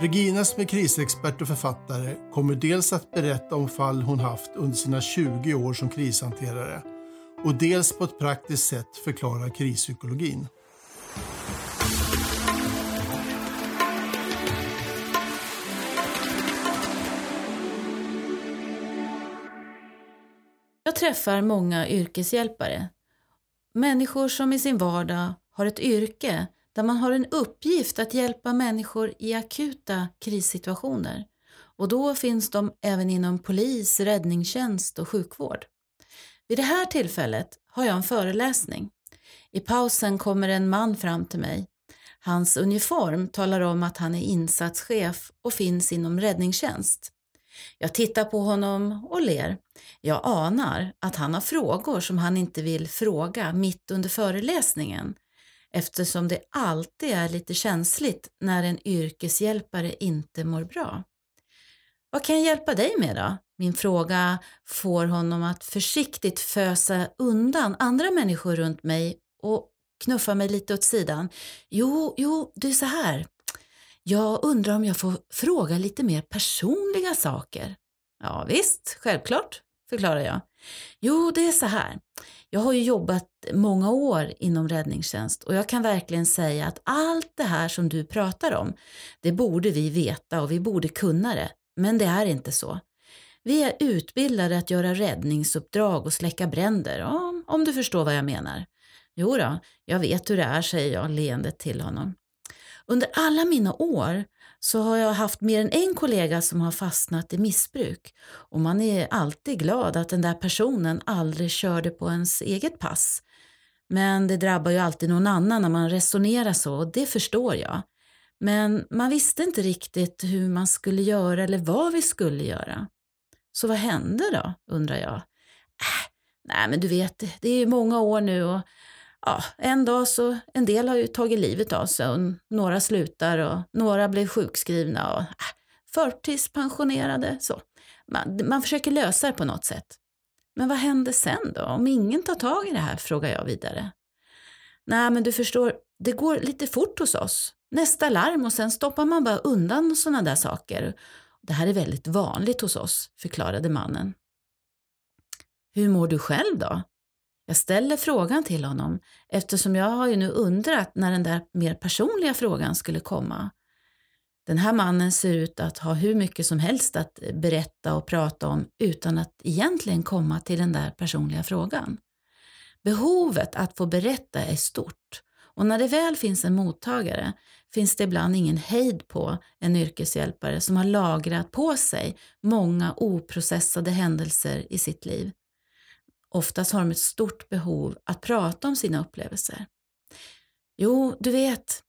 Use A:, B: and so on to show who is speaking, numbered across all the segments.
A: Regina som är krisexpert och författare kommer dels att berätta om fall hon haft under sina 20 år som krishanterare och dels på ett praktiskt sätt förklara krispsykologin.
B: Jag träffar många yrkeshjälpare. Människor som i sin vardag har ett yrke där man har en uppgift att hjälpa människor i akuta krissituationer. Och då finns de även inom polis, räddningstjänst och sjukvård. Vid det här tillfället har jag en föreläsning. I pausen kommer en man fram till mig. Hans uniform talar om att han är insatschef och finns inom räddningstjänst. Jag tittar på honom och ler. Jag anar att han har frågor som han inte vill fråga mitt under föreläsningen eftersom det alltid är lite känsligt när en yrkeshjälpare inte mår bra. Vad kan jag hjälpa dig med då? Min fråga får honom att försiktigt fösa undan andra människor runt mig och knuffa mig lite åt sidan. Jo, jo, det är så här. Jag undrar om jag får fråga lite mer personliga saker. Ja, visst, självklart, förklarar jag. Jo, det är så här. Jag har ju jobbat många år inom räddningstjänst och jag kan verkligen säga att allt det här som du pratar om, det borde vi veta och vi borde kunna det. Men det är inte så. Vi är utbildade att göra räddningsuppdrag och släcka bränder, om, om du förstår vad jag menar. Jo då, jag vet hur det är, säger jag leendet till honom. Under alla mina år så har jag haft mer än en kollega som har fastnat i missbruk och man är alltid glad att den där personen aldrig körde på ens eget pass. Men det drabbar ju alltid någon annan när man resonerar så och det förstår jag. Men man visste inte riktigt hur man skulle göra eller vad vi skulle göra. Så vad hände då, undrar jag. Äh, nej men du vet, det är ju många år nu och ja, en dag så, en del har ju tagit livet av sig och några slutar och några blir sjukskrivna och äh, förtidspensionerade. Så. Man, man försöker lösa det på något sätt. Men vad händer sen då, om ingen tar tag i det här, frågar jag vidare. Nej, men du förstår, det går lite fort hos oss. Nästa larm och sen stoppar man bara undan sådana där saker. Det här är väldigt vanligt hos oss, förklarade mannen. Hur mår du själv då? Jag ställer frågan till honom eftersom jag har ju nu undrat när den där mer personliga frågan skulle komma. Den här mannen ser ut att ha hur mycket som helst att berätta och prata om utan att egentligen komma till den där personliga frågan. Behovet att få berätta är stort och när det väl finns en mottagare finns det ibland ingen hejd på en yrkeshjälpare som har lagrat på sig många oprocessade händelser i sitt liv. Oftast har de ett stort behov att prata om sina upplevelser. Jo, du vet,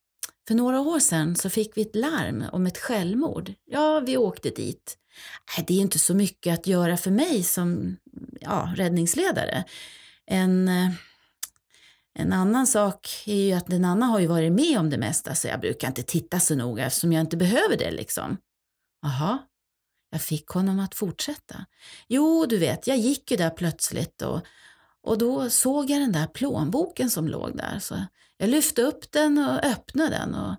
B: för några år sedan så fick vi ett larm om ett självmord. Ja, vi åkte dit. Äh, det är inte så mycket att göra för mig som ja, räddningsledare. En, eh, en annan sak är ju att den andra har ju varit med om det mesta så jag brukar inte titta så noga eftersom jag inte behöver det liksom. Jaha, jag fick honom att fortsätta. Jo, du vet, jag gick ju där plötsligt och, och då såg jag den där plånboken som låg där. Så jag lyfte upp den och öppnade den. Och,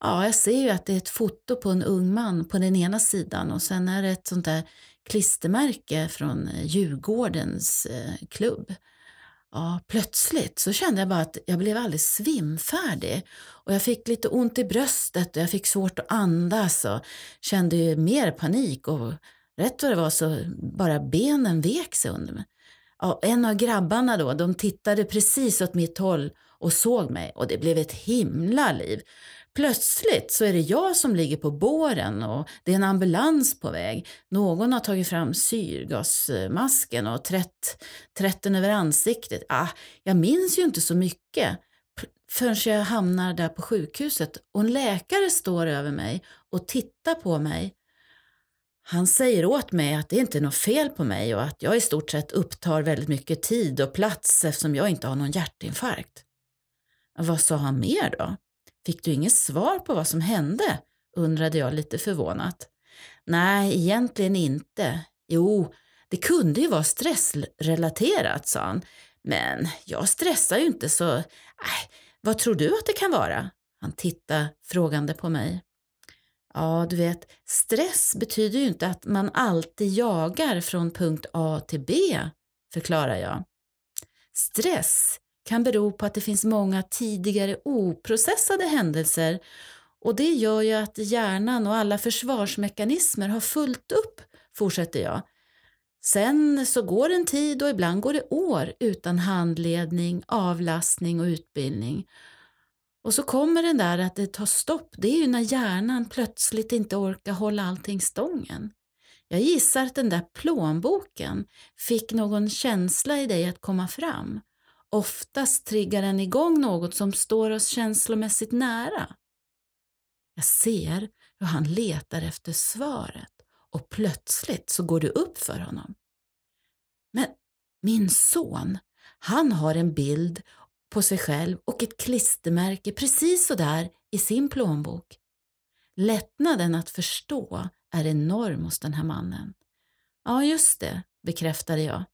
B: ja, jag ser ju att det är ett foto på en ung man på den ena sidan och sen är det ett sånt där klistermärke från eh, Djurgårdens eh, klubb. Ja, plötsligt så kände jag bara att jag blev alldeles svimfärdig och jag fick lite ont i bröstet och jag fick svårt att andas och kände ju mer panik och rätt vad det var så bara benen vek sig under mig. Ja, en av grabbarna då, de tittade precis åt mitt håll och såg mig och det blev ett himla liv. Plötsligt så är det jag som ligger på båren och det är en ambulans på väg. Någon har tagit fram syrgasmasken och trätt, trätt den över ansiktet. Ah, jag minns ju inte så mycket förrän jag hamnar där på sjukhuset och en läkare står över mig och tittar på mig. Han säger åt mig att det inte är något fel på mig och att jag i stort sett upptar väldigt mycket tid och plats eftersom jag inte har någon hjärtinfarkt. Vad sa han mer då? Fick du inget svar på vad som hände? undrade jag lite förvånat. Nej, egentligen inte. Jo, det kunde ju vara stressrelaterat, sa han. Men jag stressar ju inte så... Äh, vad tror du att det kan vara? Han tittade frågande på mig. Ja, du vet, stress betyder ju inte att man alltid jagar från punkt A till B, förklarar jag. Stress kan bero på att det finns många tidigare oprocessade händelser och det gör ju att hjärnan och alla försvarsmekanismer har fullt upp, fortsätter jag. Sen så går en tid och ibland går det år utan handledning, avlastning och utbildning. Och så kommer den där att det tar stopp, det är ju när hjärnan plötsligt inte orkar hålla allting stången. Jag gissar att den där plånboken fick någon känsla i dig att komma fram. Oftast triggar den igång något som står oss känslomässigt nära. Jag ser hur han letar efter svaret och plötsligt så går det upp för honom. Men min son, han har en bild på sig själv och ett klistermärke precis så där i sin plånbok. Lättnaden att förstå är enorm hos den här mannen. Ja, just det, bekräftade jag.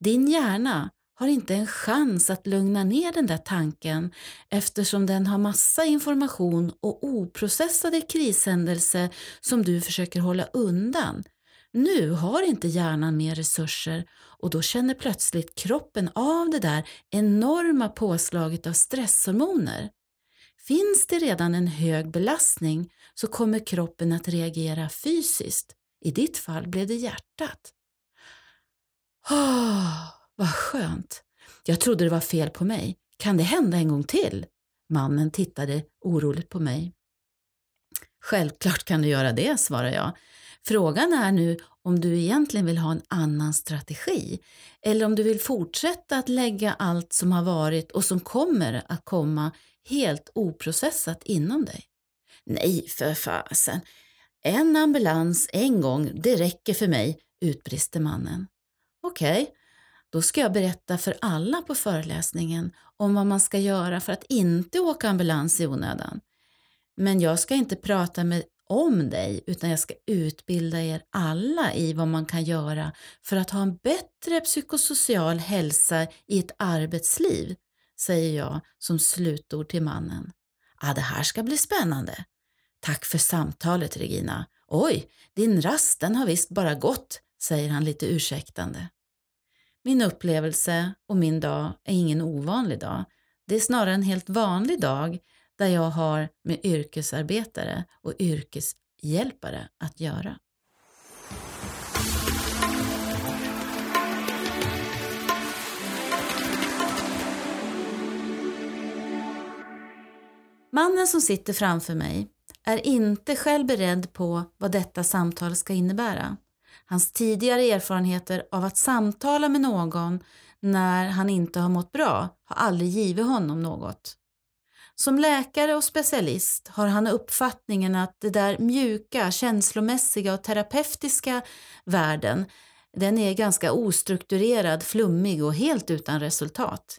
B: Din hjärna har inte en chans att lugna ner den där tanken eftersom den har massa information och oprocessade krishändelser som du försöker hålla undan. Nu har inte hjärnan mer resurser och då känner plötsligt kroppen av det där enorma påslaget av stresshormoner. Finns det redan en hög belastning så kommer kroppen att reagera fysiskt. I ditt fall blev det hjärtat. Oh. Vad skönt. Jag trodde det var fel på mig. Kan det hända en gång till? Mannen tittade oroligt på mig. Självklart kan du göra det, svarar jag. Frågan är nu om du egentligen vill ha en annan strategi eller om du vill fortsätta att lägga allt som har varit och som kommer att komma helt oprocessat inom dig. Nej, för fasen. En ambulans en gång, det räcker för mig, utbrister mannen. Okej, okay, då ska jag berätta för alla på föreläsningen om vad man ska göra för att inte åka ambulans i onödan. Men jag ska inte prata med om dig utan jag ska utbilda er alla i vad man kan göra för att ha en bättre psykosocial hälsa i ett arbetsliv, säger jag som slutord till mannen. Ja, det här ska bli spännande. Tack för samtalet Regina. Oj, din rast den har visst bara gått, säger han lite ursäktande. Min upplevelse och min dag är ingen ovanlig dag. Det är snarare en helt vanlig dag där jag har med yrkesarbetare och yrkeshjälpare att göra. Mannen som sitter framför mig är inte själv beredd på vad detta samtal ska innebära. Hans tidigare erfarenheter av att samtala med någon när han inte har mått bra har aldrig givit honom något. Som läkare och specialist har han uppfattningen att det där mjuka, känslomässiga och terapeutiska världen, den är ganska ostrukturerad, flummig och helt utan resultat.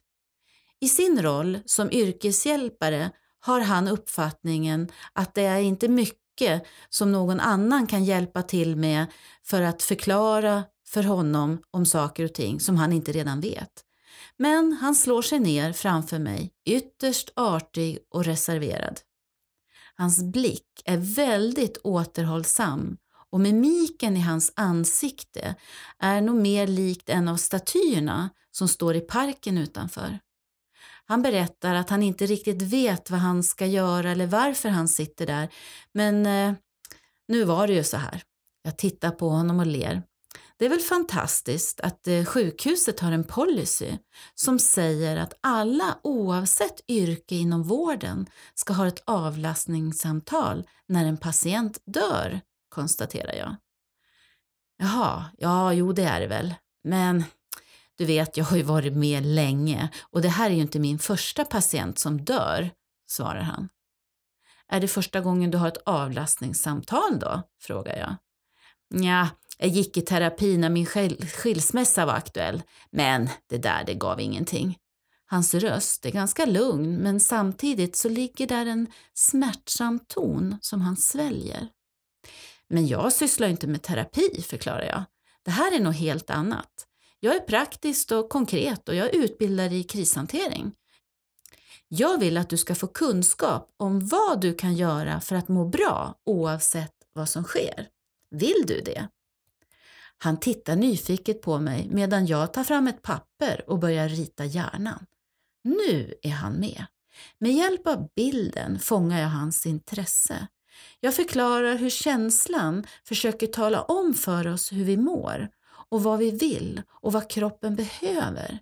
B: I sin roll som yrkeshjälpare har han uppfattningen att det är inte mycket mycket som någon annan kan hjälpa till med för att förklara för honom om saker och ting som han inte redan vet. Men han slår sig ner framför mig, ytterst artig och reserverad. Hans blick är väldigt återhållsam och mimiken i hans ansikte är nog mer likt en av statyerna som står i parken utanför. Han berättar att han inte riktigt vet vad han ska göra eller varför han sitter där. Men eh, nu var det ju så här. Jag tittar på honom och ler. Det är väl fantastiskt att eh, sjukhuset har en policy som säger att alla oavsett yrke inom vården ska ha ett avlastningssamtal när en patient dör, konstaterar jag. Jaha, ja, jo det är det väl. Men du vet, jag har ju varit med länge och det här är ju inte min första patient som dör, svarar han. Är det första gången du har ett avlastningssamtal då? frågar jag. Ja, jag gick i terapi när min skilsmässa var aktuell, men det där det gav ingenting. Hans röst är ganska lugn men samtidigt så ligger där en smärtsam ton som han sväljer. Men jag sysslar inte med terapi, förklarar jag. Det här är något helt annat. Jag är praktisk och konkret och jag utbildar i krishantering. Jag vill att du ska få kunskap om vad du kan göra för att må bra oavsett vad som sker. Vill du det? Han tittar nyfiket på mig medan jag tar fram ett papper och börjar rita hjärnan. Nu är han med. Med hjälp av bilden fångar jag hans intresse. Jag förklarar hur känslan försöker tala om för oss hur vi mår och vad vi vill och vad kroppen behöver.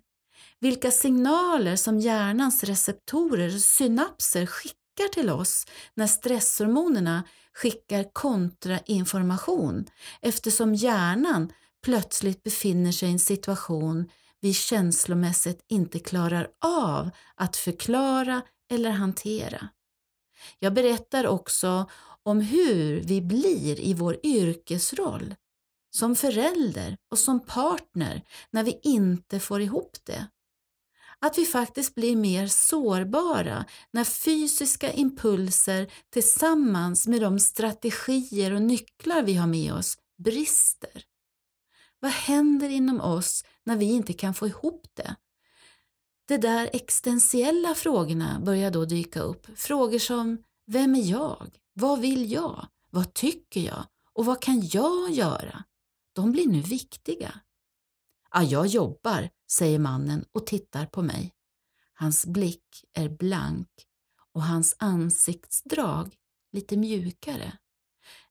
B: Vilka signaler som hjärnans receptorer och synapser skickar till oss när stresshormonerna skickar kontrainformation eftersom hjärnan plötsligt befinner sig i en situation vi känslomässigt inte klarar av att förklara eller hantera. Jag berättar också om hur vi blir i vår yrkesroll, som förälder och som partner när vi inte får ihop det. Att vi faktiskt blir mer sårbara när fysiska impulser tillsammans med de strategier och nycklar vi har med oss brister. Vad händer inom oss när vi inte kan få ihop det? De där existentiella frågorna börjar då dyka upp. Frågor som Vem är jag? Vad vill jag? Vad tycker jag? Och vad kan jag göra? De blir nu viktiga. Ja, jag jobbar, säger mannen och tittar på mig. Hans blick är blank och hans ansiktsdrag lite mjukare.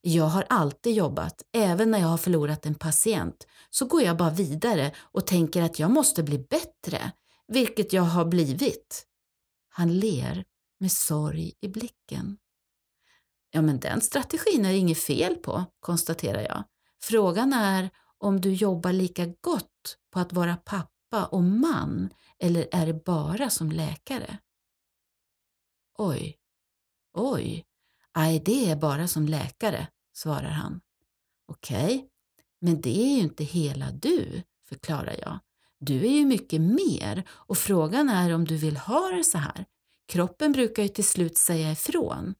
B: Jag har alltid jobbat, även när jag har förlorat en patient, så går jag bara vidare och tänker att jag måste bli bättre, vilket jag har blivit. Han ler med sorg i blicken. Ja, men den strategin är inget fel på, konstaterar jag. Frågan är om du jobbar lika gott på att vara pappa och man eller är det bara som läkare? Oj, oj, aj det är bara som läkare, svarar han. Okej, okay, men det är ju inte hela du, förklarar jag. Du är ju mycket mer och frågan är om du vill ha det så här. Kroppen brukar ju till slut säga ifrån.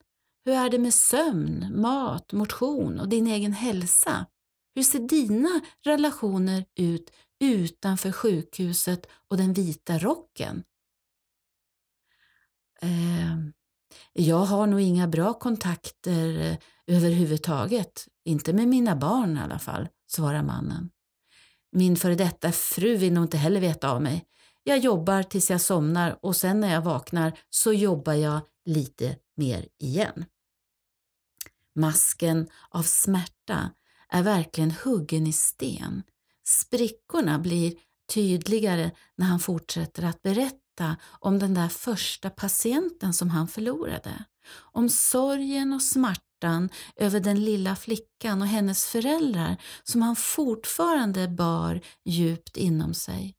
B: Hur är det med sömn, mat, motion och din egen hälsa? Hur ser dina relationer ut utanför sjukhuset och den vita rocken? Eh, jag har nog inga bra kontakter eh, överhuvudtaget. Inte med mina barn i alla fall, svarar mannen. Min före detta fru vill nog inte heller veta av mig. Jag jobbar tills jag somnar och sen när jag vaknar så jobbar jag lite mer igen. Masken av smärta är verkligen huggen i sten. Sprickorna blir tydligare när han fortsätter att berätta om den där första patienten som han förlorade. Om sorgen och smärtan över den lilla flickan och hennes föräldrar som han fortfarande bar djupt inom sig.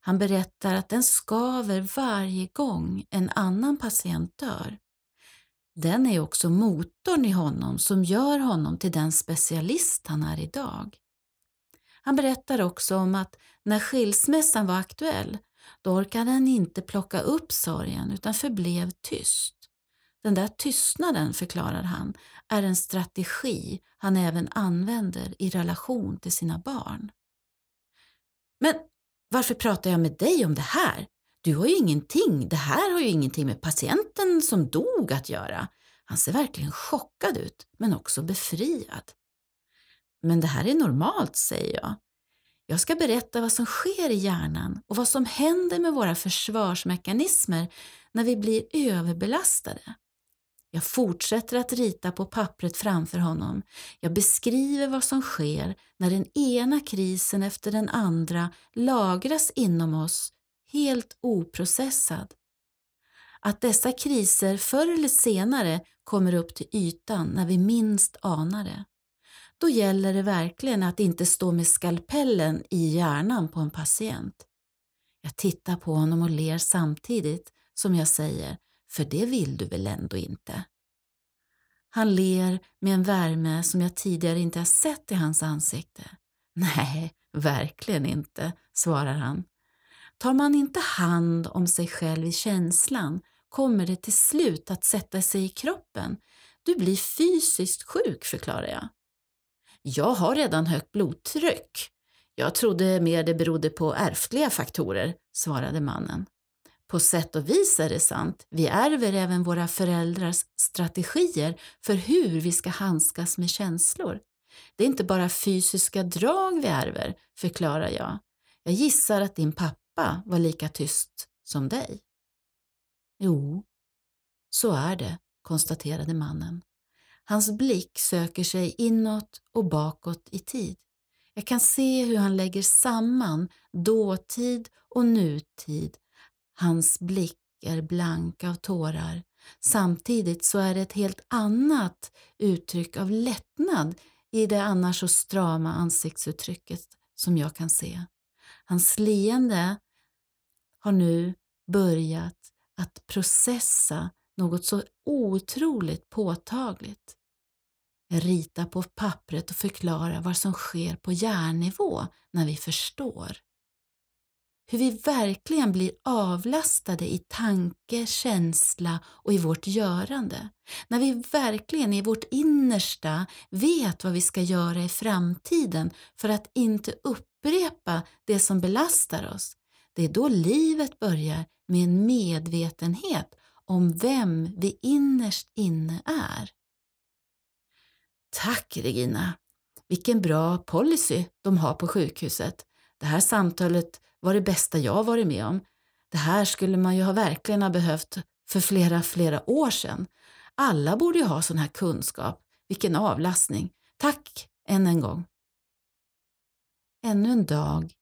B: Han berättar att den skaver varje gång en annan patient dör. Den är också motorn i honom som gör honom till den specialist han är idag. Han berättar också om att när skilsmässan var aktuell då orkade han inte plocka upp sorgen utan förblev tyst. Den där tystnaden, förklarar han, är en strategi han även använder i relation till sina barn. Men varför pratar jag med dig om det här? Du har ju ingenting, det här har ju ingenting med patienten som dog att göra. Han ser verkligen chockad ut, men också befriad. Men det här är normalt, säger jag. Jag ska berätta vad som sker i hjärnan och vad som händer med våra försvarsmekanismer när vi blir överbelastade. Jag fortsätter att rita på pappret framför honom. Jag beskriver vad som sker när den ena krisen efter den andra lagras inom oss helt oprocessad. Att dessa kriser förr eller senare kommer upp till ytan när vi minst anar det. Då gäller det verkligen att inte stå med skalpellen i hjärnan på en patient. Jag tittar på honom och ler samtidigt som jag säger, för det vill du väl ändå inte? Han ler med en värme som jag tidigare inte har sett i hans ansikte. Nej, verkligen inte, svarar han. Tar man inte hand om sig själv i känslan kommer det till slut att sätta sig i kroppen. Du blir fysiskt sjuk, förklarar jag. Jag har redan högt blodtryck. Jag trodde mer det berodde på ärftliga faktorer, svarade mannen. På sätt och vis är det sant. Vi ärver även våra föräldrars strategier för hur vi ska handskas med känslor. Det är inte bara fysiska drag vi ärver, förklarar jag. Jag gissar att din pappa var lika tyst som dig. Jo, så är det, konstaterade mannen. Hans blick söker sig inåt och bakåt i tid. Jag kan se hur han lägger samman dåtid och nutid. Hans blick är blank av tårar. Samtidigt så är det ett helt annat uttryck av lättnad i det annars så strama ansiktsuttrycket som jag kan se. Hans leende har nu börjat att processa något så otroligt påtagligt. Jag ritar på pappret och förklarar vad som sker på hjärnnivå när vi förstår. Hur vi verkligen blir avlastade i tanke, känsla och i vårt görande. När vi verkligen i vårt innersta vet vad vi ska göra i framtiden för att inte upprepa det som belastar oss. Det är då livet börjar med en medvetenhet om vem vi innerst inne är. Tack Regina! Vilken bra policy de har på sjukhuset. Det här samtalet var det bästa jag varit med om. Det här skulle man ju ha verkligen ha behövt för flera, flera år sedan. Alla borde ju ha sån här kunskap. Vilken avlastning. Tack än en gång. Ännu en dag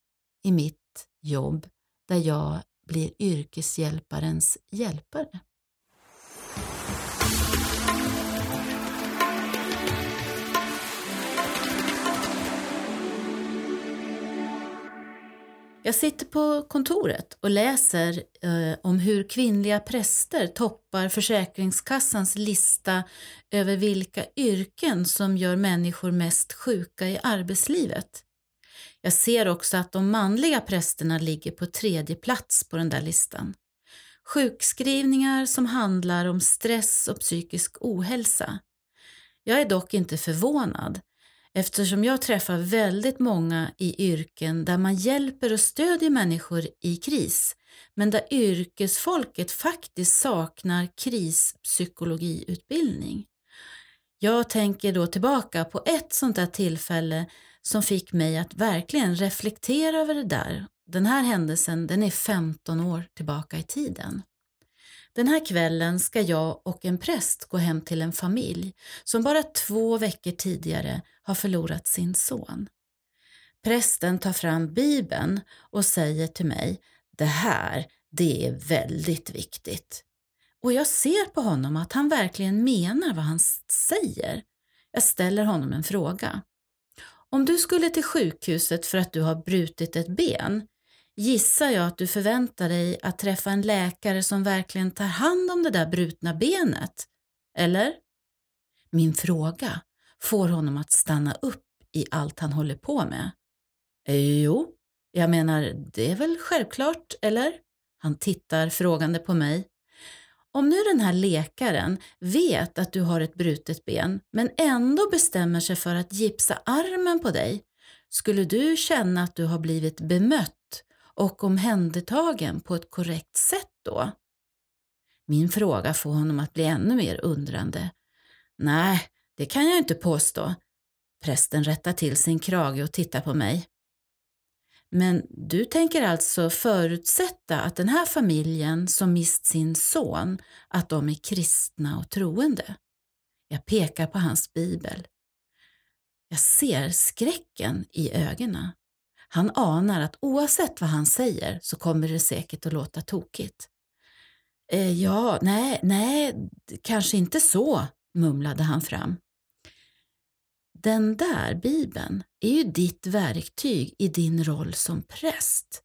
B: i mitt jobb där jag blir yrkeshjälparens hjälpare. Jag sitter på kontoret och läser eh, om hur kvinnliga präster toppar Försäkringskassans lista över vilka yrken som gör människor mest sjuka i arbetslivet. Jag ser också att de manliga prästerna ligger på tredje plats på den där listan. Sjukskrivningar som handlar om stress och psykisk ohälsa. Jag är dock inte förvånad eftersom jag träffar väldigt många i yrken där man hjälper och stödjer människor i kris men där yrkesfolket faktiskt saknar krispsykologiutbildning. Jag tänker då tillbaka på ett sånt där tillfälle som fick mig att verkligen reflektera över det där. Den här händelsen den är 15 år tillbaka i tiden. Den här kvällen ska jag och en präst gå hem till en familj som bara två veckor tidigare har förlorat sin son. Prästen tar fram Bibeln och säger till mig, det här, det är väldigt viktigt. Och jag ser på honom att han verkligen menar vad han säger. Jag ställer honom en fråga. Om du skulle till sjukhuset för att du har brutit ett ben, gissar jag att du förväntar dig att träffa en läkare som verkligen tar hand om det där brutna benet. Eller? Min fråga får honom att stanna upp i allt han håller på med. Jo, jag menar, det är väl självklart, eller? Han tittar frågande på mig. Om nu den här läkaren vet att du har ett brutet ben men ändå bestämmer sig för att gipsa armen på dig, skulle du känna att du har blivit bemött och omhändertagen på ett korrekt sätt då? Min fråga får honom att bli ännu mer undrande. Nej, det kan jag inte påstå. Prästen rättar till sin krage och tittar på mig. Men du tänker alltså förutsätta att den här familjen som mist sin son, att de är kristna och troende? Jag pekar på hans bibel. Jag ser skräcken i ögonen. Han anar att oavsett vad han säger så kommer det säkert att låta tokigt. Eh, ja, nej, nej, kanske inte så, mumlade han fram. Den där bibeln är ju ditt verktyg i din roll som präst.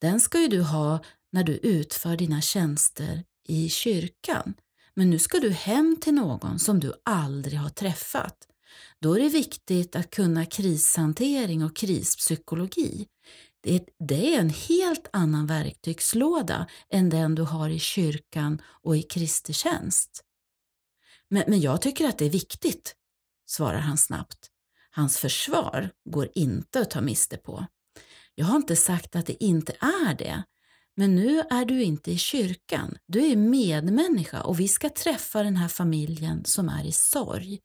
B: Den ska ju du ha när du utför dina tjänster i kyrkan. Men nu ska du hem till någon som du aldrig har träffat. Då är det viktigt att kunna krishantering och krispsykologi. Det är en helt annan verktygslåda än den du har i kyrkan och i Kristi tjänst. Men, men jag tycker att det är viktigt, svarar han snabbt. Hans försvar går inte att ta miste på. Jag har inte sagt att det inte är det, men nu är du inte i kyrkan. Du är medmänniska och vi ska träffa den här familjen som är i sorg.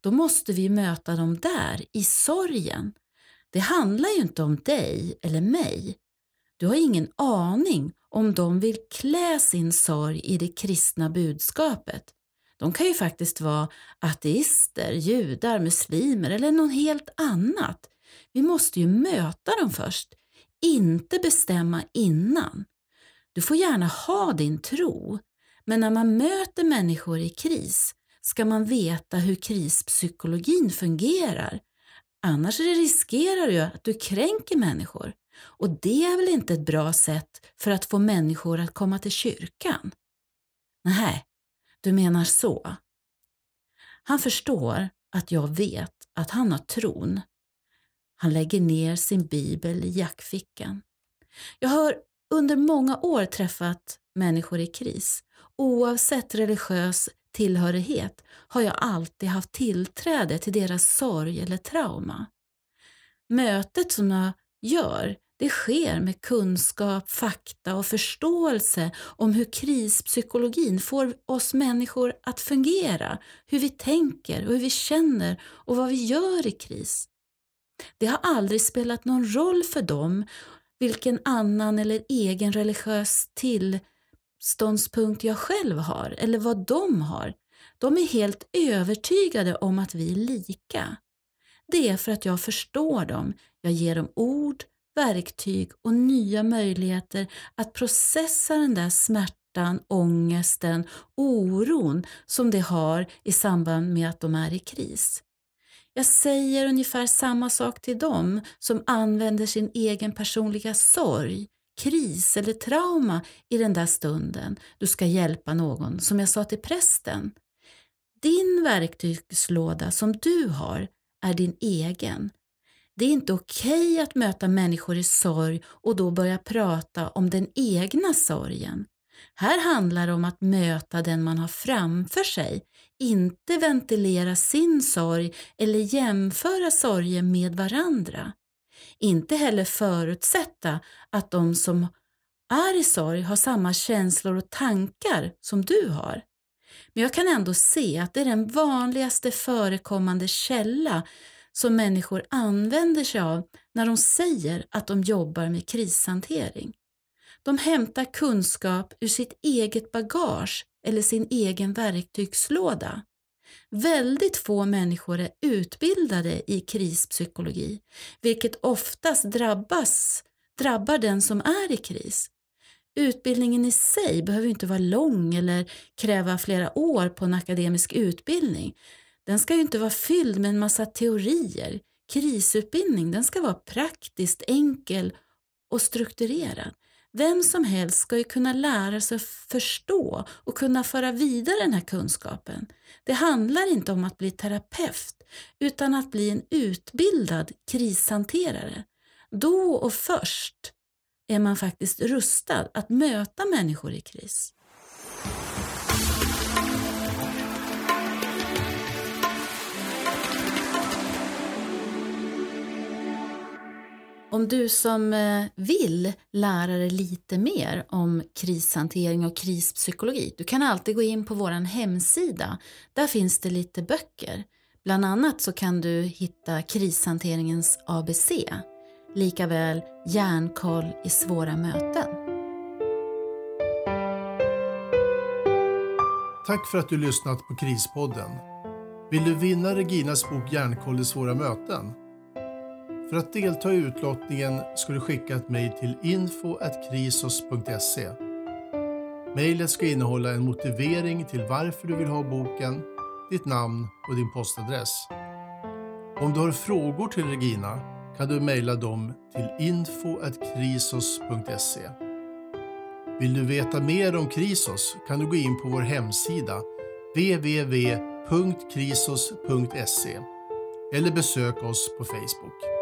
B: Då måste vi möta dem där, i sorgen. Det handlar ju inte om dig eller mig. Du har ingen aning om de vill klä sin sorg i det kristna budskapet. De kan ju faktiskt vara ateister, judar, muslimer eller något helt annat. Vi måste ju möta dem först, inte bestämma innan. Du får gärna ha din tro, men när man möter människor i kris ska man veta hur krispsykologin fungerar. Annars riskerar du att du kränker människor och det är väl inte ett bra sätt för att få människor att komma till kyrkan? Nej, du menar så. Han förstår att jag vet att han har tron. Han lägger ner sin bibel i jackfickan. Jag har under många år träffat människor i kris. Oavsett religiös tillhörighet har jag alltid haft tillträde till deras sorg eller trauma. Mötet som jag gör det sker med kunskap, fakta och förståelse om hur krispsykologin får oss människor att fungera, hur vi tänker och hur vi känner och vad vi gör i kris. Det har aldrig spelat någon roll för dem vilken annan eller egen religiös tillståndspunkt jag själv har eller vad de har. De är helt övertygade om att vi är lika. Det är för att jag förstår dem. Jag ger dem ord, verktyg och nya möjligheter att processa den där smärtan, ångesten, oron som de har i samband med att de är i kris. Jag säger ungefär samma sak till dem som använder sin egen personliga sorg, kris eller trauma i den där stunden du ska hjälpa någon, som jag sa till prästen. Din verktygslåda som du har är din egen. Det är inte okej okay att möta människor i sorg och då börja prata om den egna sorgen. Här handlar det om att möta den man har framför sig, inte ventilera sin sorg eller jämföra sorger med varandra. Inte heller förutsätta att de som är i sorg har samma känslor och tankar som du har. Men jag kan ändå se att det är den vanligaste förekommande källa som människor använder sig av när de säger att de jobbar med krishantering. De hämtar kunskap ur sitt eget bagage eller sin egen verktygslåda. Väldigt få människor är utbildade i krispsykologi, vilket oftast drabbas, drabbar den som är i kris. Utbildningen i sig behöver inte vara lång eller kräva flera år på en akademisk utbildning. Den ska ju inte vara fylld med en massa teorier. Krisutbildning den ska vara praktiskt enkel och strukturerad. Vem som helst ska ju kunna lära sig förstå och kunna föra vidare den här kunskapen. Det handlar inte om att bli terapeut utan att bli en utbildad krishanterare. Då och först är man faktiskt rustad att möta människor i kris. Om du som eh, vill lära dig lite mer om krishantering och krispsykologi, du kan alltid gå in på vår hemsida. Där finns det lite böcker. Bland annat så kan du hitta krishanteringens ABC, likaväl järnkoll i svåra möten.
A: Tack för att du lyssnat på Krispodden. Vill du vinna Reginas bok Järnkoll i svåra möten? För att delta i utlottningen ska du skicka ett mejl till info.krisos.se. Mejlet ska innehålla en motivering till varför du vill ha boken, ditt namn och din postadress. Om du har frågor till Regina kan du mejla dem till info.krisos.se. Vill du veta mer om Krisos kan du gå in på vår hemsida www.krisos.se eller besök oss på Facebook.